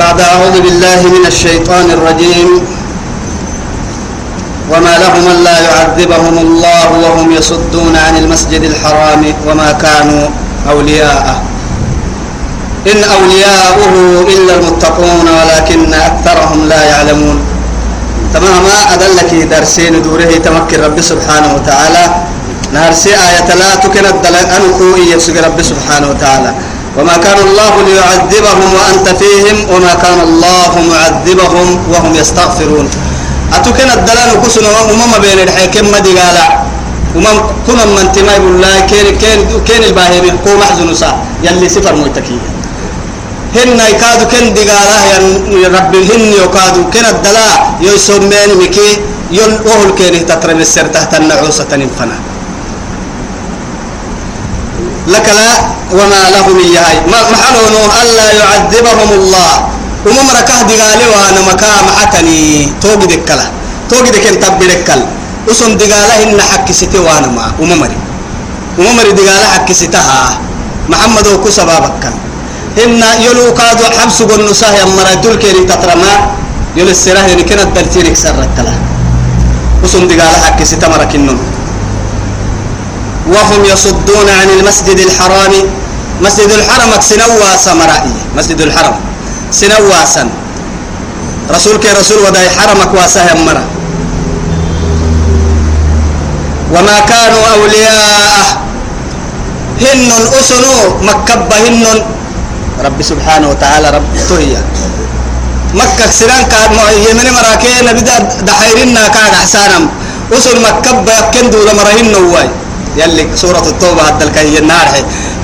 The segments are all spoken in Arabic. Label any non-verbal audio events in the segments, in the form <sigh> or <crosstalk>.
بعد أعوذ بالله من الشيطان الرجيم وما لهم ألا يعذبهم الله وهم يصدون عن المسجد الحرام وما كانوا أولياءه. إن أولياؤه إلا المتقون ولكن أكثرهم لا يعلمون. تماما أدلك درسين دوره تمكن رب سبحانه وتعالى. نهرسي آية لا تكن الدلال أنكو يفسق رب سبحانه وتعالى. وما كان الله ليعذبهم وأنت فيهم وما كان الله معذبهم وهم يستغفرون. أتكن الدلال كسنا ومما بين الحكم مدقالا ومن كنا من تماي بالله كين كين كين الباهي بيحكو محزن سا. يلي سفر مويتكيه هن يكادو كن دقالا يا رب هن يكادو كن الدلاء يسمين مكي يل أهل كين تترمي السر تحت النعوسة تنفنا. لك لا وما لهم إياي. ما محلون ألا يعذبهم الله. ومم ركاه دقالي وأنا مكا معتني توقي دكلا. توقي دكين تبدكل وسن دقاله إن حك ستي وأنا ما. وممري. وممري دقاله حك ستها. محمد وكسا بابكل إن يلو كادو حبس قنصاه يمرا دول كيري تترما يلو السراه يعني كنا الدلتينك سركلا وسن دقاله حك ستا مركنن وهم يصدون عن المسجد الحرام. مسجد الحرم سنوا سمرائي مسجد الحرم سنوا سن رسولك رسول وداي حرمك واسه مرة وما كانوا أولياء هن أسنو مكبة هن رب سبحانه وتعالى رب تهيا. مكة سنان كان يمن مراكين بدا دحيرنا كان أحسانم. أسن مكبة يكندو لمرهن نواي يلي سورة التوبة حتى الكهي النار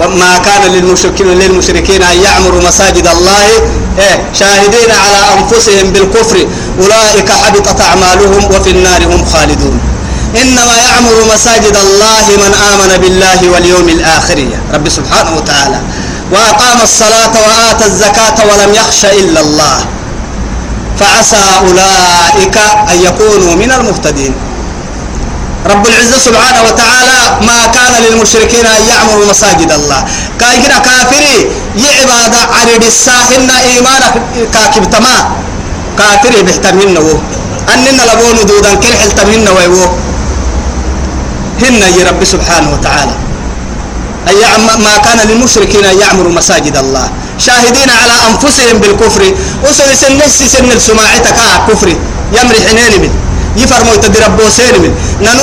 ما كان للمشركين للمشركين أن يعمروا مساجد الله إيه شاهدين على أنفسهم بالكفر. أولئك حبطت أعمالهم وفي النار هم خالدون. إنما يعمر مساجد الله من آمن بالله واليوم الآخر. رب سبحانه وتعالى. وأقام الصلاة وآتى الزكاة ولم يخش إلا الله. فعسى أولئك أن يكونوا من المهتدين. رب العزة سبحانه وتعالى ما كان للمشركين أن يعمروا مساجد الله. كايكنا كافري يعباد عرد الساحن إيمانك كاكبتما كافري بيحتمهن وو أننا لبون دودا كرح التمهن ويو هن يا رب سبحانه وتعالى. أي ما كان للمشركين أن يعمروا مساجد الله. شاهدين على أنفسهم بالكفر. وسن سن سن السماعتك كفر. يمري حنين من يفرمو يتدي ربو سين من. نانو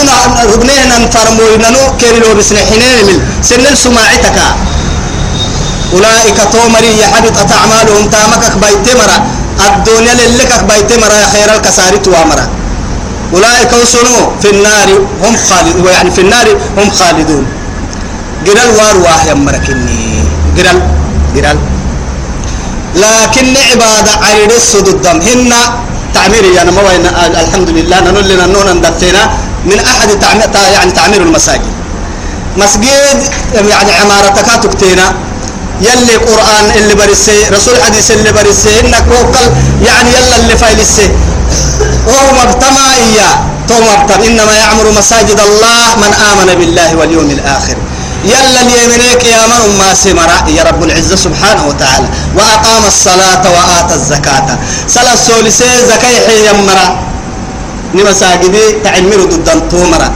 ربنيه ننفرمو نانو كيري لو بسن حنين من. سن السماعتك أولئك تومري يحبط أعمالهم تامكك بيتمرا الدنيا للكك بيتمرا يا خير الكساري توامرا أولئك وصنوا في النار هم خالدون يعني في النار هم خالدون. قرال وارواح يا مركني. قرال قرال. لكن عبادة عيد السدود هن تعمير يعني ما وين الحمد لله نقول لنا نون ندفينا من أحد تعمير يعني تعمير المساجد. مسجد يعني عمارتك تكتينا. يلي قرآن اللي برسي رسول حديث اللي برسي إنك وقل يعني يلا اللي فايلسي. وهو مبتمع إياه. تو مبتم إنما يعمر مساجد الله من آمن بالله واليوم الآخر. يلا اليمنيك يا من ما سمرا يا رب العزة سبحانه وتعالى. وأقام الصلاة وآتى الزكاة. صلاة سولسي زكاة حي مرا. نمساجدي تعمر ضد تومرا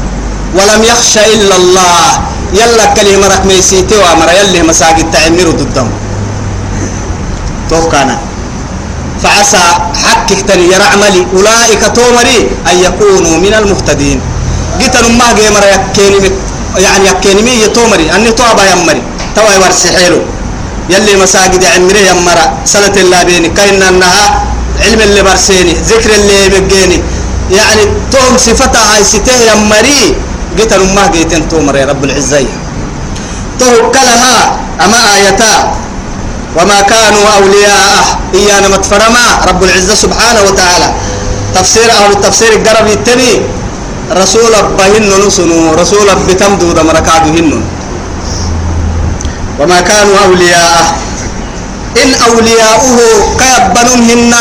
ولم يخش إلا الله. يلا كلمة رك ميسيتي وامر يلي مساجد تعمر ضدهم توكانا فعسى حقك تني يرى عملي أولئك تومري أن يكونوا من المهتدين. قلت ما جيمر يكيني يعني يكيني مي تومري أني توابا يمري. توا يورسي حيلو. يلي مساجد عمري يمرا. سنة الله بيني. كاين أنها علم اللي برسيني. ذكر اللي يبقيني. يعني توم صفتها هاي ستة يمري. قلت ما جيتين تومري رب العزة. توكلها أما آيتا. وما كانوا أولياء إيانا متفرما. رب العزة سبحانه وتعالى. تفسير أهل التفسير القرب التني رسول بهن نسنو رسول بتمدو مركادهن وما كانوا أولياء إن أولياؤه كيبنهن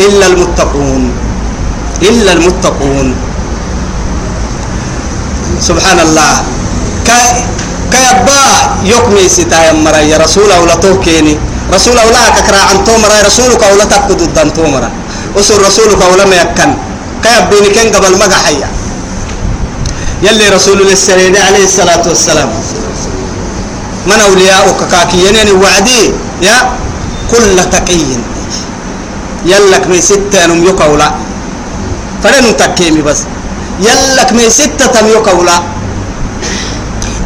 إلا المتقون. إلا المتقون. سبحان الله كي كيبا يكمي ستا يا مرا يا رسول أولا توكيني. رسول أولا ككرا عن تومرا رسولك أولا تكد الدم تومرا. أسر رسولك أولا ما يكن كيف بيني كن قبل ما حيا يلي رسول الله عليه الصلاة والسلام. من أولياؤك كاكي يعني وعدي؟ يا كل تقي يلك من ستة نم يقولا. فلن تكيمي بس. يلك من ستة نم يقولا.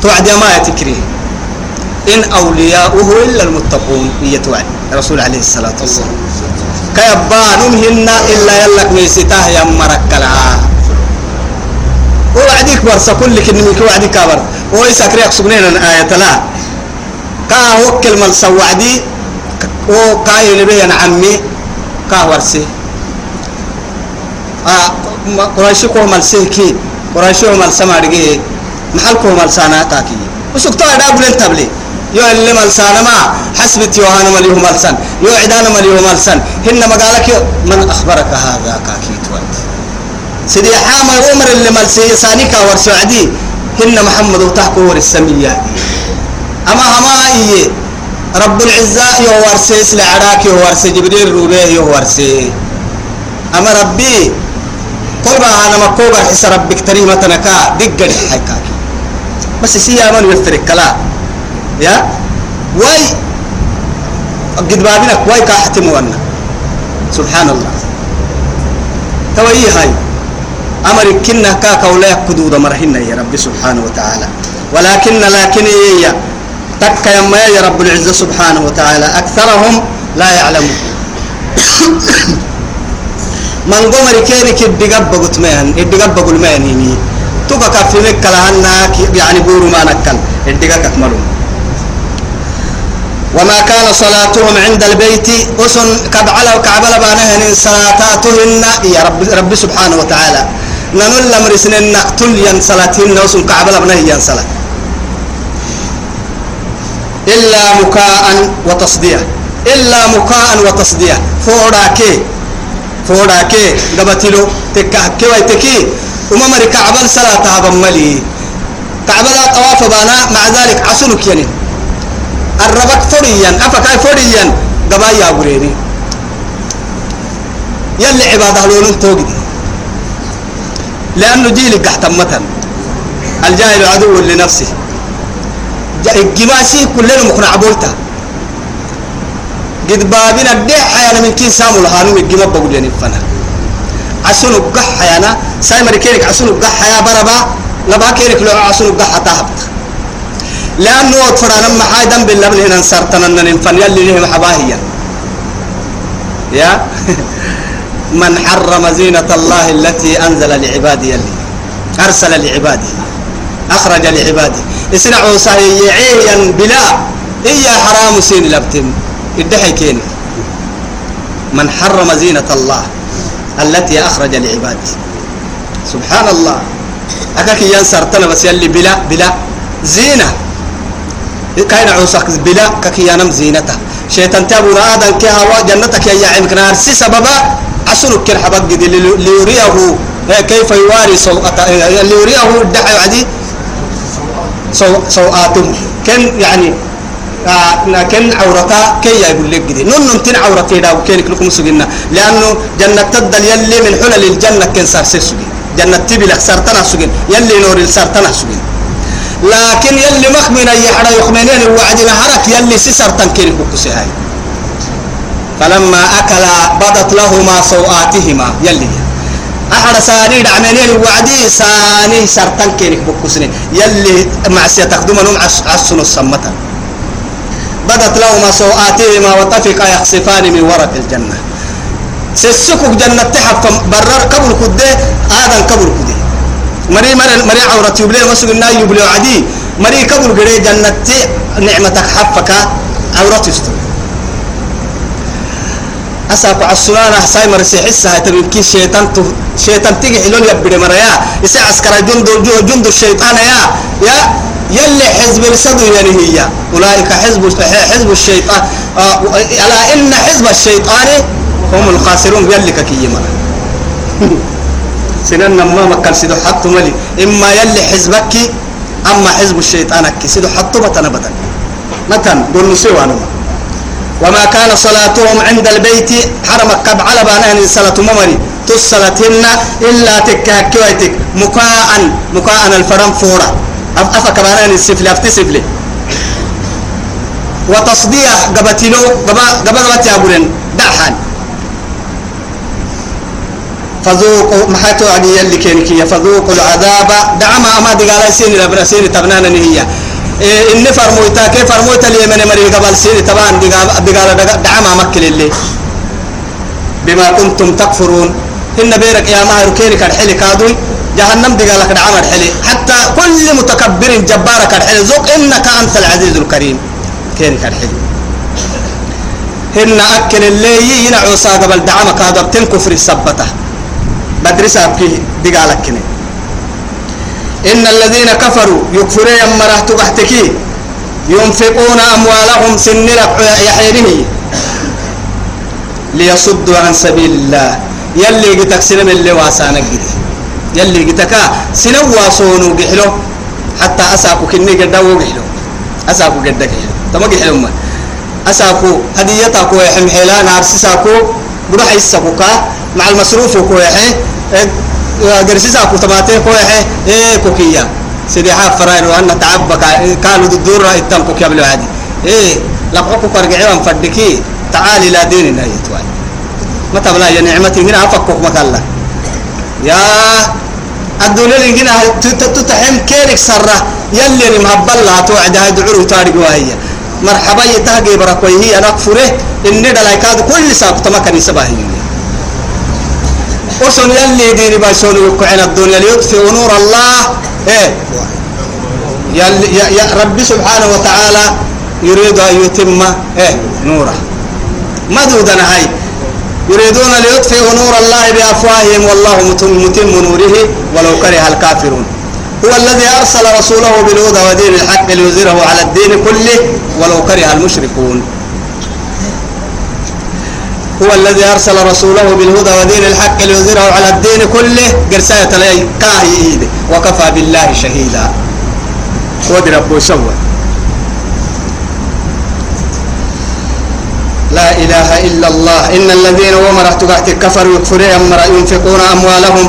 توعد ما يتكريه إن أولياؤه إلا المتقون. هي توعد. رسول عليه الصلاة والسلام. كيبانهم هن إلا يلك من ستة يا مركلا. وعديك برسا كل كلمة وعديك كبر ويسكر يقصبنين آية لا. كا وكل مال سوعدي وكاي نبي عمي كا ورسي. آه قريشي كو مال سيكي قريشي مال سمارجي محل كو مال سانا تاكي. وسكتوا دا بلن تبلي. يو اللي مال سانا ما حسبت يوهانا مال سن يو عدانا مال سن هن مقالك من أخبرك هذا كاكي توات سيدي حامل عمر اللي مال سيساني كا ورسعدي هن محمد وتحكو ورسمية. أما هما إيه رب العزة يوارسي سلعراك يوارسي جبريل روبيه يوارسي. أما ربي قربا أنا مكوبا حس ربك تريمة نكا دقل حيكاك. بس سيا من يفترك كلا. يا؟ واي قد بابنك واي كاحتم وأنا سبحان الله. توي هاي. أمر كنا كاكا ولا يكدود مرهن يا رب سبحانه وتعالى. ولكن لكن يا تك يما يا رب العزة سبحانه وتعالى. أكثرهم لا يعلمون. <coughs> من قمر كينك الدقب قلت مين؟ الدقب قل مين هني؟ توكا كفي مكة لهنا يعني بورو ما نكل. الدقب أكملون وما كان صلاتهم عند البيت. أسن كبعلا وكعبلا بانهن صلاتاتهن يا رب رب سبحانه وتعالى. نمل مرسن نقتل ين صلاتهن أسن كعبلا بنهن صلاة إلا مكاء وتصدية. إلا مكاء وتصدية. فوراكي فوراكي. قبتلو تكهكي ويتكي. وما مري كعبل صلاة بملي كعبل طواف بانا مع ذلك عسلك يعني الربك فريا أفكاي فريا. قبايا بريني يلي عبادة لون توقد لأنه جيلك قحت مثلا الجاهل عدو لنفسه. الجماسي كلنا مقنع بولتا قد بابنا الدح حيانا من كي سامو لهانو الجماب بقول يعني فنا عسونو قح حيانا. سايمر كيرك عسونو قح حيا بربا. لبا كيرك لو عسونو قح تهبط. لأنه وطفرانا ما حايدا باللبن هنا نصرتنا ننفن. يلي لهم حباهيا. يا؟ <laughs> من حرم زينة الله التي أنزل لعباده يلي أرسل لعباده أخرج لعباده اسنع صحيحيا بلا إيا حرام سين لبتم الدحي كين من حرم زينة الله التي أخرج لعباده سبحان الله أكاك ينصر بس يلي بلا بلا زينة. كاين عوسك بلا كاكي ينم زينته شيطان تابو آدم كهوا جنتك يا عمك نار. سي سببا عسلك كن حبق ليريه كيف يواري سوءته ليريه الدحي عدي. سو سوآتهم كن يعني آه كن عورتا كي يقول لك كده نون نمتن عورتي دا وكين لكم سجنا لأنه جنة تدل يلي من حلل الجنة كن صار سجن. جنة تبي لك سرتنا سجن. يلي نور السرتنا سجن. لكن يلي مخمن يحرى يخمنين الوعد نهرك يلي سسرتن كين كوكسي هاي فلما أكل بدت لهما سوآتهما. يلي. أحد ساني دعمنين وعدي ساني سرطان كينك بكسنين يلي معسية تقدم نوم عسن السمة بدت لهما سوآتهما وطفقا يخصفان من ورق الجنة. سسكك جنة تحف برر قبل كده آدم قبل كده. مري مري مري عورة يبلي مسك النا يبلي عدي مري قبل كده جنة نعمتك حفك عورة يستر أساق عسلانا ساي مرسي حسها تبكي شيطان تو شيطان تيجي حلول يبدي مريا. يسا عسكر جند جند الشيطان يا. يا يلي حزب الصدر يعني هي. أولئك حزب حزب الشيطان. آه ألا إن حزب الشيطان هم الخاسرون يلي ككي مرة. <laughs> سنن ما مكان سيدو حطوا ملي. إما يلي حزبك أما حزب الشيطان كي سيدو حطوا بتنا بتن متن قول نسيوا أنا وما كان صلاتهم عند البيت حرمك كب على بانان صلاة ممري. تصلتهن إلا تكهكويتك مكاء مكاء الفرم فورا. أفك بانان السفل أفتي سفلي. وتصديع قبتلو قبا قبا قبت يا بولن دعحان فذوقوا محاتو عدي يلي كينكية فذوقوا العذاب. دعما أما دي قال سيني لبنا سيني تبنانا نهية إيه إني فرمويتا كيف فرمويتا لي من مري قبل سيني طبعا دي قال دعما مكل اللي بما كنتم تكفرون. إن بيرك يا مهر كيني كالحلي كادوي جهنم دي قالك دعما الحلي حتى كل متكبر جبار كالحلي ذوق إنك أنت العزيز الكريم. كيني كالحلي هن أكل اللي ينعوسا قبل دعما كادو بتنكفر السبتة. مدرسة فيه دقالك كني. إن الذين كفروا يكفرون يمره تبحتكي. ينفقون أموالهم سن يحيره ليصدوا عن سبيل الله. يلي قتك سنم اللي واسانا قدي. يلي قتك سنو واسونو قحلو. حتى أساكو كني قدو قحلو. أساكو قدك قحلو. تما قحلو ما. أساكو هديتاكو يحم حيلا نارسساكو بروح يساكوكا مع المصروف كويحي قرسيسا كتباتي كويحي إيه كوكيا سيدي حاف فراير وأن تعبك كانوا الدور التم كوكيا بالوعدي إيه لقوكو فرقعي وانفدكي تعالي لا ديننا يتوالي. ما تبلا يا نعمتي هنا أفكك مكالا يا الدنيا هنا تتحم كيرك سرة يلي مهبل لا توعد هاي دعور تارق وهي. مرحبا يتهجي بركوي هي نكفره إن دلايكاد كل ساق تمكن سباهي وصل يلي ديني بايسون وكعين الدنيا ليطفئ نور الله. إيه. يلي يا ربي سبحانه وتعالى يريد أن يتم إيه نوره. ما دودنا هاي. يريدون ليطفئوا نور الله بأفواههم والله متم نوره ولو كره الكافرون. هو الذي أرسل رسوله بالهدى ودين الحق ليظهره على الدين كله ولو كره المشركون. هو الذي أرسل رسوله بالهدى ودين الحق ليظهره على الدين كله. قرساية لي كاهي وكفى بالله شهيدا. ودي ربه سوى لا إله إلا الله. إن الذين ومرت تقعت كفروا يكفرون ينفقون أموالهم.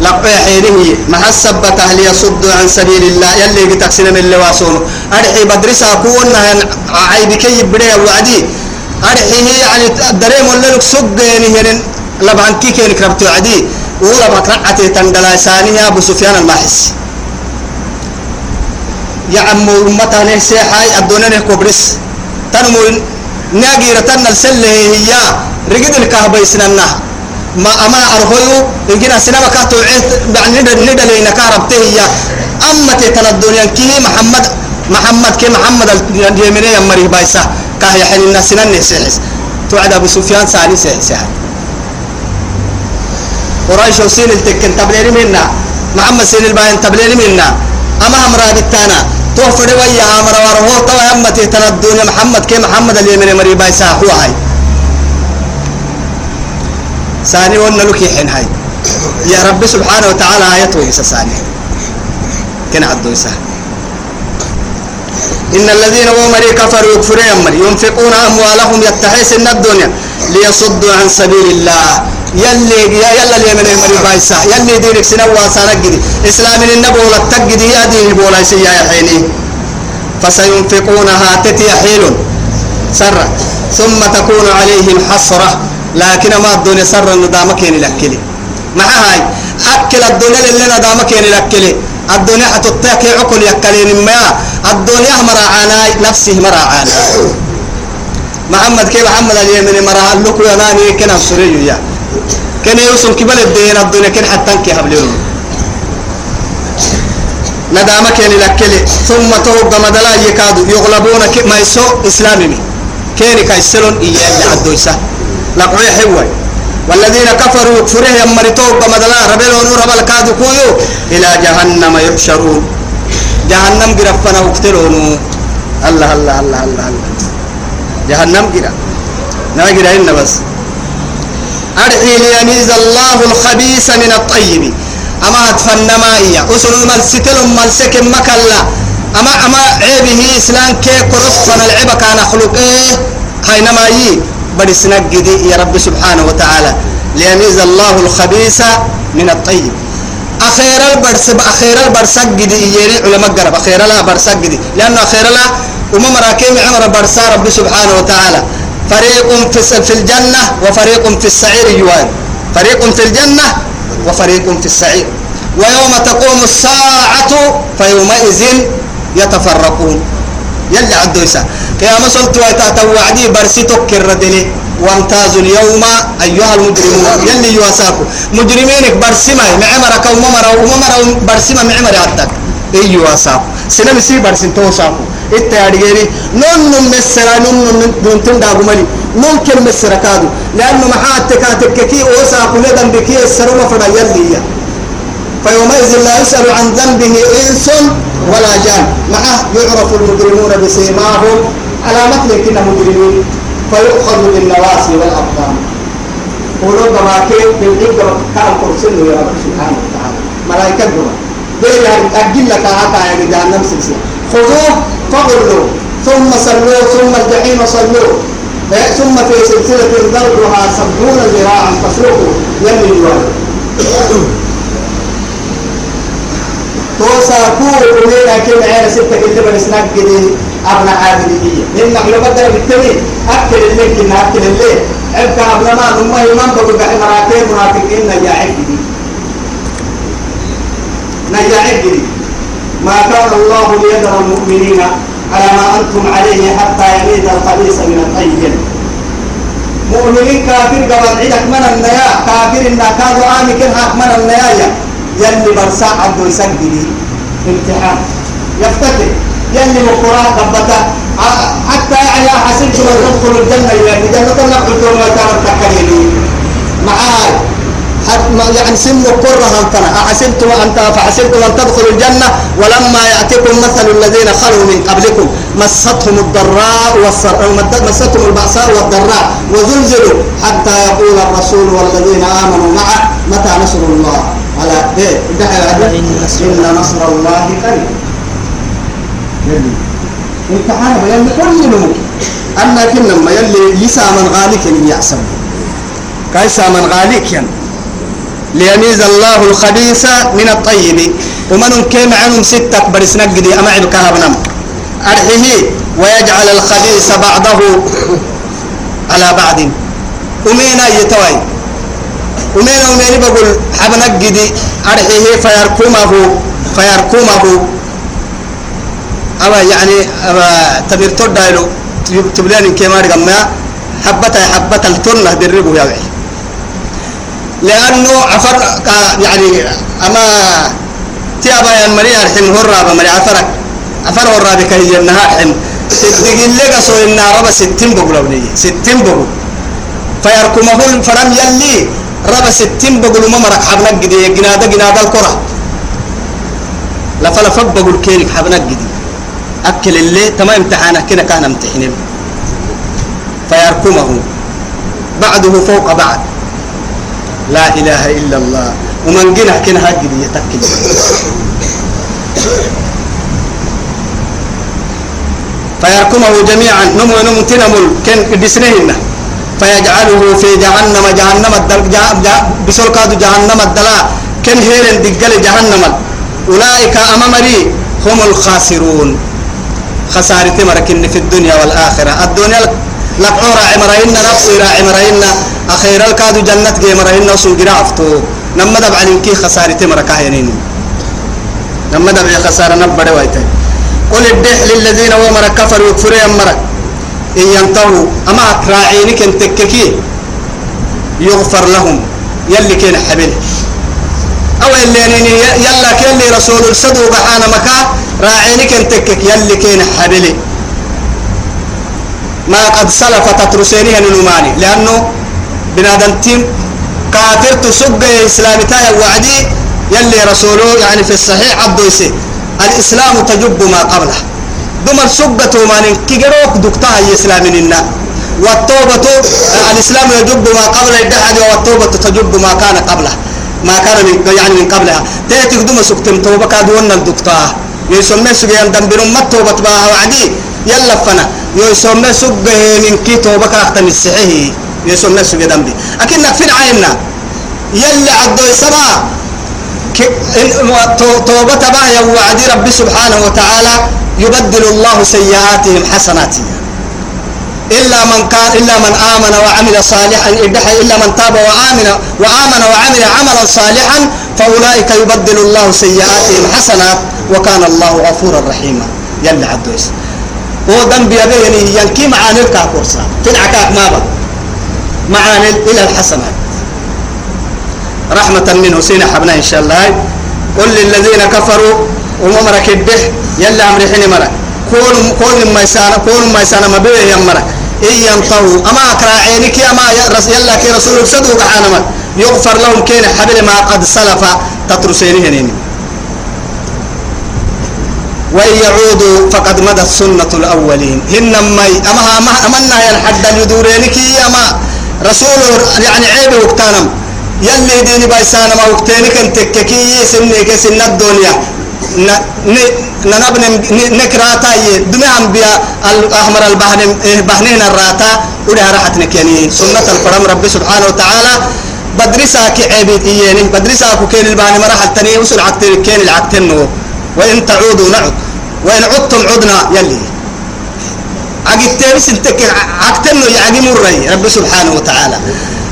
لقوا حينه مع السبة ليصدوا عن سبيل الله. يلي بتقسم من اللواسون أرحي بدرسا كون عيبك يبري وعدي. أرحي يعني الدريم ولا لك سجيني هن لبعن كيكي نكربت وعدي. ولا بكرعتي تندلا ثانية أبو سفيان الماحس. يا عم أمتها نحسي حي الدنيا كوبرس تنمو ناقيرة تنال سلة هي رجد الكهبة يسننا ما أما أرهيو إنكنا سينما كاتو عيت بعد ندى لينا كهربته هي أما تتنا الدنيا. كي محمد محمد كي محمد اليميني يمري كاه يحن الناس سيحس توعد أبو سفيان ساني سيحس قريش وسين التكن؟ تبليني منا. محمد سين الباين تبليني منا. أما أمرا بالتانا توفر ويا أمر وره طوى أمتي تردون محمد كي محمد اليمين مري باي ساحوا هاي. ثاني وأنا لك حين هاي. يا رب سبحانه وتعالى آيات ويسا ثاني كنا عدو يسا. إن الذين ومري كفروا يكفرون ينفقون أموالهم يتحيسن الدنيا ليصدوا عن سبيل الله. يلي يلا اللي من المري بايسا. يلي دينك سنوا سنجدي إسلام النبو تجدي يا دين بولا يا حيني. فسينفقونها تتي حيل. سرة. ثم تكون عليهم حسرة. لكن ما الدنيا سرا ندامك يعني لكلي. مع هاي. أكل الدنيا اللي ندامك يعني لكلي. الدنيا حتتاك عقل يكلين ما الدنيا مراعانا نفسه مراعانا. محمد كيف محمد اليمن؟ مرا لك يا ناني كنا سوريو يا. كان يوسف كبل الدين الدنيا كان حتى كي حبلهم ندامك يعني لكلي ثم توب مدلا يكادوا يغلبون ما يسو إسلامي. كيني كايسلون إياه عدويسا لقوي حوي. والذين كفروا كفره يمرتوا بمدلا ربلوا نور ربل كادوا كويو. إلى جهنم يحشرون. جهنم قرفنا وقتلون الله الله الله الله الله. جهنم قرف ناقرا إن بس. أرحي ليميز الله الخبيث من الطيب. أما أتفنى ما هي أسر ملستل ملسك مكلا. أما أما عيبه إسلام كي قرص فنلعب كان خلقه حينما يي. بدسنا جدي يا رب سبحانه وتعالى. ليميز الله الخبيث من الطيب. أخير البرس أخير البرسك جدي يجري علماء قرب. أخير لا برسك جدي لأنه أخير لا وما مراكم عمر برسا رب سبحانه وتعالى. فريق في في الجنة وفريق في السعير يوان. فريق في الجنة وفريق في السعير. ويوم تقوم الساعة فيومئذ يتفرقون. يلي عدو يسا قيامة سلطة وعدي برسي تكر دلي وامتازوا اليوم أيها المجرمون. يلي يواساكو مجرمينك برسمة معمرك وممر وممر برسمة معمر عدك إيه يواساكو سنة مسي برسين توساكو إنت يا رجالي. نون نون مسرا نون نون نون تنداغو ملي نون كل مسرا كادو. لأنه محاتك كي أوساكو ندم بكي السرمة فدا يلي فيومئذ لا يسأل عن ذنبه إنس ولا جان. معه يعرف المجرمون بسيماهم على مثل كنا مجرمين فيؤخذ بالنواسي والأقدام. قولوا ضماكين بالعقد كان قرسل يا رب سبحانه وتعالى. ملائكة دوا دير أجل لك هكا يا جهنم سلسلة خذوه فغلوا ثم صلوا ثم الجحيم صلوا ثم في سلسلة ذرعها سبعون ذراعا فاسلكوا يمين الوالد. توسا كو كلنا كم عين ستة كده بنسناك كده أبنا عادي دي من مغلوب بدر بالتالي أكل الليل كنا أكل الليل أبقى أبنا ما نما يمان بقول بحي مراتين منافقين نجاعك دي. نجاعك دي. ما كان الله ليذر المؤمنين على ما أنتم عليه حتى يميز الخبيث من الطيب مؤمنين كافر قبل عيدك من النيا كافر إن كانوا آمكن حق من النيا يلي برسا عبد يسجلي امتحان. يفتكر يلي مقراه قبتا حتى يعني حسبت من تدخل الجنة يعني جنة الله قلت ما كان تكلمي معاي. يعني سن قرة هلتنا أحسبتم أنت فحسبتم أن تدخلوا الجنة ولما يأتكم مثل الذين خلوا من قبلكم. مستهم الضراء والسراء مستهم البأساء والضراء. وزلزلوا حتى يقول الرسول والذين آمنوا معه متى نصر الله؟ على إيه؟ إن نصر الله قريب. يلي. يلي كل نمو أنا كنا يلي يسا من غالك يعسم كيسا من غالك يعني ليميز الله الخبيث من الطيب. ومن كيم عنهم ستة برسنا قدي أما عبك هبنم أرحيه ويجعل الخبيث بعضه على بعض. ومينا يتوي؟ ومين ومين بقول حبنا قدي أرحيه فيركمه فيركمه أما يعني أما تبير تودايلو تبلين كيما رقم حبة حبة التنة دربه يا وعي لأنه عفر يعني أما تيابا يا مريا الحين هرابا مريا عفرك. عفر هرابا كي النهار حين تدقين لك سو إن ربا ستين بقول ستين بقول. فيركمه الفرم يلي. ربا ستين بقول ما مرك حبنا جدي جنادا جنادا الكرة. لفلا فب بقول كيرك حبنا جدي أكل اللي تمام امتحانه كنا كان امتحنين. فيركمه. بعده فوق بعد. لا إله إلا الله. ومن جنا كنا هاجد يتكل. فيركمه جميعا. نمو نمو تنمل كن بسنهن فيجعله في جهنم جهنم الدل بسول كادو جهنم الدلا. كن هيرن دقل جهنم. أولئك أمامري هم الخاسرون. خسارة مركن في الدنيا والآخرة. الدنيا لقعورا عمرهن نفسي را عمرهن. أخيرا الكادو جنة جي مرهن وسوق رافتو نما دبع لنكي خسارة مركا ينين نما دبع خسارة نبدا وايتا قل الدح للذين ومر كفروا يكفروا يمرك إن ينتهوا أما راعينك انتككي يغفر لهم. يلي كان حبل أو اللي يلا كان رسول الصدو بحانا مكا. راعينك انتكك يلي كان حبلي ما قد سلف تترسينها نلوماني لأنه بنادم تيم كافر تسق إسلام تايا وعدي. يلي رسوله يعني في الصحيح عبد الإسلام تجب ما قبله. دم السقة من كيجروك دكتها إسلام لنا والتوبة الإسلام يجب ما قبل الدحد والتوبة تجب ما كان قبله. ما كان من يعني من قبلها. تأتي دم سكتم توبة كادونا الدكتها يسمى سجيان دمبر ما توبة بها وعدي. يلا فنا. يسمى سجه من كي توبة كاختم السحيه يسمى سجيان دمبي. أكنك في عيننا. يلا عدو سما توبة بها وعدي ربي سبحانه وتعالى يبدل الله سيئاتهم حسنات إلا من كان إلا من آمن وعمل صالحا إلا من تاب وآمن وآمن وعمل عملا صالحا فأولئك يبدل الله سيئاتهم حسنات وكان الله غفورا رحيما. يلا عدوس هو ذنب يبيني ينكي معاني الكاكورسا تنعكاك ما معاني إلى الحسنات. رحمة منه سينا حبنا إن شاء الله. قل للذين كفروا وممرك الدح يلا أمري حين مرك كون كون ما يسانا كون ما يسانا ما بيه يمرك إن ينطوا أما أكرا عينك أما يلا كي رسول صدوق حانما يغفر لهم كين حبل ما قد سلف تترسينه هنين وإن يعودوا فقد مدت سنة الأولين. هن مي أما أما أمنا ينحد اليدورينك أما رسول يعني عيب وقتانم يلي ديني بايسانا ما وقتينك انت كي سنك سن الدنيا. ننبن نكراتا دمي أنبياء الأحمر البحر بحنين الراتا. وده راحت نكيني. سنة الفرم رب سبحانه وتعالى. بدرسا كعبيد إياني. بدرسا كين الباني مرحل تانية وصل كين العكتين وإن تعودوا نعد. وإن عدتم عدنا يلي. عقدتين سنتك عكتين يعقي مري. رب سبحانه وتعالى.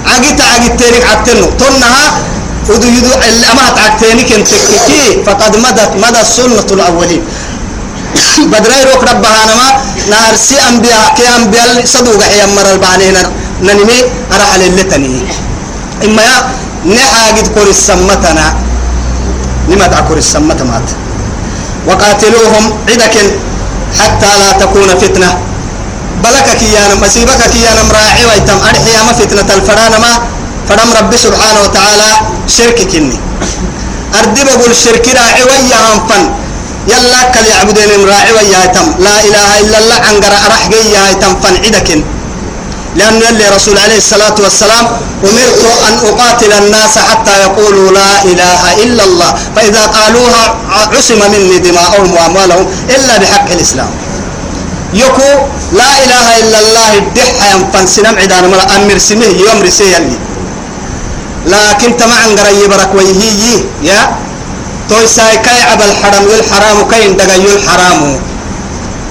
عقدت عقدتين عكتين تنها ودو يدو أما تعكتين كنت فقد مدت مدى السنة الأولين. <coughs> بدري روك ربها نما. نهر سي أنبياء كي أنبياء صدوق حيام مر البانين ننمي. أرحل اللتني إما يا نحاجد كور السمتنا. لما تعكر السمت مات. وقاتلوهم عدك حتى لا تكون فتنة. بلك كيانا مسيبك كيانا مراعي ويتم. أرحي ما فتنة الفران ما. فرم ربي سبحانه وتعالى شرك كني. أردب بقول الشرك راعي وياهم فن يلا كل يعبدين راعي وياهم لا إله إلا الله عنقر أرح جيهم فن عدكن. لأن يلي رسول عليه الصلاة والسلام أمرت أن أقاتل الناس حتى يقولوا لا إله إلا الله. فإذا قالوها عصم مني دماءهم وأموالهم إلا بحق الإسلام. يكو لا إله إلا الله الدحى ينفن سنم عدان ملا أمر سمه يوم رسي يلي لكن تمع قري برك ويهي يا؟ توي ساي كاي عبل الحرام والحرام كاين دقا الحرام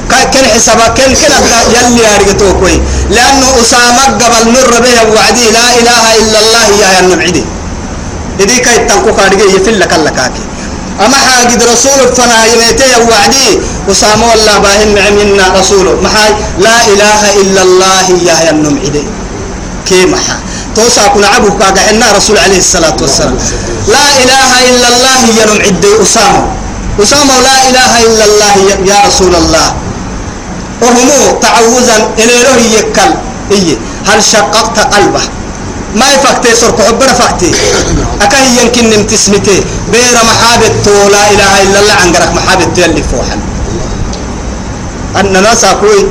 كان حسابك كان كان يلي أرجتوه كوي. لأنه أسامة قبل مر به وعدي لا إله إلا الله يا النبعدي إذا كاي تنكو كارجي يفل لك لكاكي أما حاجد رسول فنا يميتي وعدي أسامة والله باهم منا رسول محاي لا إله إلا الله يا النبعدي كي محا توسع كنا عبو كاقعنا رسول عليه الصلاة والسلام. لا إله إلا الله يا نمعدي أسامة أسامة لا إله إلا الله يا رسول الله. وهم تعوزا إلى يكل. إيه؟ هل شققت قلبه؟ ما يفكتي سرق حبنا فكتي أكاي يمكن نمتسمتي. بير محابة لا إله إلا الله عنقرك محابة يلي فوحا أن ناس أقول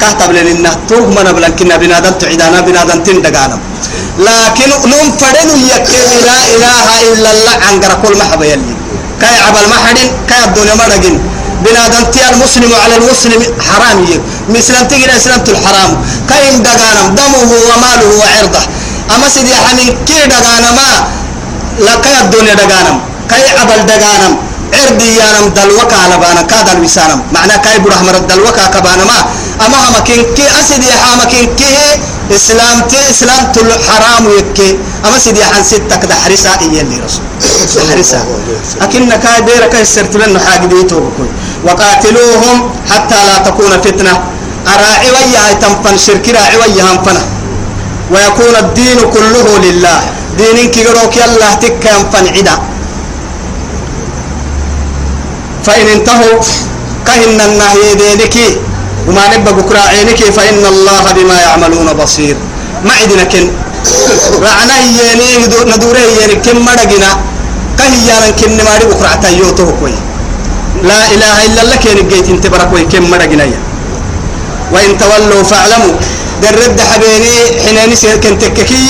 كهتب لنا توه من بلن كنا بنادم تعيدانا بنادم تندقانا. لكن نم فدن يكي لا إله إلا الله عنقرك كل محبة يلي. كاي عبل محدين كاي الدنيا مرقين بنادم تي المسلم على المسلم حرام يك مثلا تجي اسلام الحرام كاين دغانم دمه وماله وعرضه. أما سيدي حمين كي دغانم ما لا كاي الدنيا دغانم كاي عبل دغانم عردي يانم دلوكا على بانا كاد الوسانم معنى كاي برحمر الدلوكا كبانا ما أما هم كين كي اسيدي حام كين كي إسلام تي إسلام تل حرام يكي. أما سيدي حن ستك ده حرسا يلي رسول. <coughs> حرسا اكن كاي بيرك سرت لنا حاجة ديتو بكوي وقاتلوهم حتى لا تكون فتنة. أراعي ويا تنفن شرك راعي ويا فنا ويكون الدين كله لله. دينك يروك يلا تك ينفن عدا. فإن انتهوا كهن النهي دينك وما نبى بكرة عينك فإن الله بما يعملون بصير. ما عندنا كن. رعنا يني ندوره يني كم مرقنا. كهيانا كن ماري بكرة تيوته كوي. لا إله إلا الله كن جيت انت بركوي كم مرقنا وإن تولوا فاعلموا. درد حبيني حناني سيكن تككي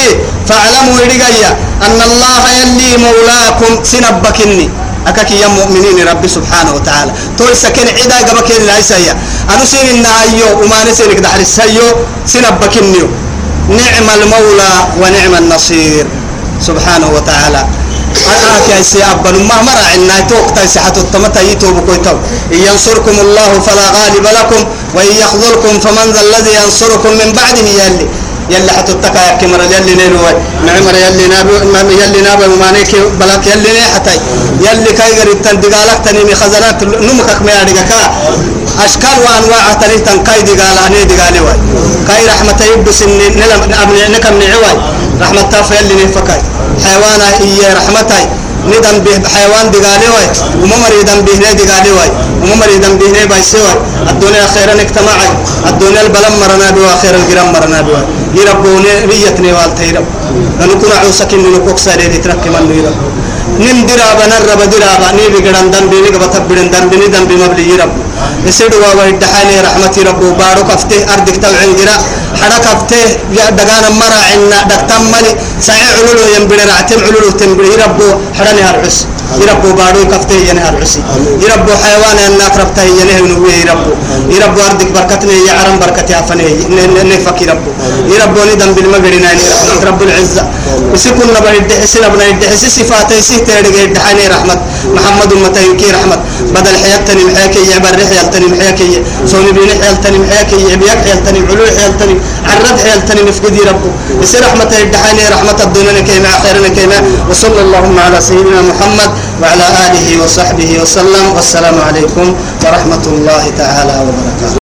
فاعلموا رجايا أن الله يلي مولاكم سنبكني. أكاك يا مؤمنين ربي سبحانه وتعالى. تول سكن عدا قبك لا يسيا أنا سين النهايو وما نسينك دحر السيو سنبكنيو. نعم المولى ونعم النصير. سبحانه وتعالى. كيسي أبن ما مرع إن توك تيسي حتى التمتى يتوب إن ينصركم الله فلا غالب لكم وإن يخذلكم فمن ذا الذي ينصركم من بعده يلي. يلي حتى التكا يكي مرة يلي نينو نعمر يلي يلي نابو مانيك بلاك يلي ني يلي كاي غريب تندقالك تنمي خزانات نمكك ما يعرقك أشكال وأنواع تنين تنكاي دقال أني دقالي واي كاي رحمة يبس نلم نكم نعواي رحمة تاف يلي نفكاي حيوانا إيه رحمتاي. ندم به حيوان دقالي واي وممر يدم به ني دقالي واي وممر يدم به ني بايسي واي الدنيا خيرا اجتماعي الدنيا البلم مرنا بوا خير الجرام مرنا بوا يربوني ريتني والتي رب نكون عوسك إن نكوك ساري ترك من يرب نم درابا نرب درابا ني بقدان دم بيني قبطب بدن دم بيني دم بمبلي يرب يسيد ووايد دحاني رحمتي رب بارو كفته أردك توعين جرا. حرك كفته دقانا مرا عنا دكتم ملي. سعي علولو ينبري رعتم علولو تنبري. ربو حراني هرعس يربو بارو كفته ينه هرعسي يربو حيوان أنك ربته ينه نوي يربو يربو أردك بركتني. يعرم بركتي أفني. نفك يربو يربو ندم بالمقرنا رحمة رب العزة. يسكن نبا يدحسي نبنا يدحسي صفاته يدحاني رحمة. محمد أمتين رحمة. بدل حياتني محيكي يعبر سوني بين علو مفقدي ربه رحمة يدحاني رحمة الدنيا كيما كيما. وصلى اللهم على سيدنا محمد وعلى آله وصحبه وسلم. والسلام عليكم ورحمة الله تعالى وبركاته.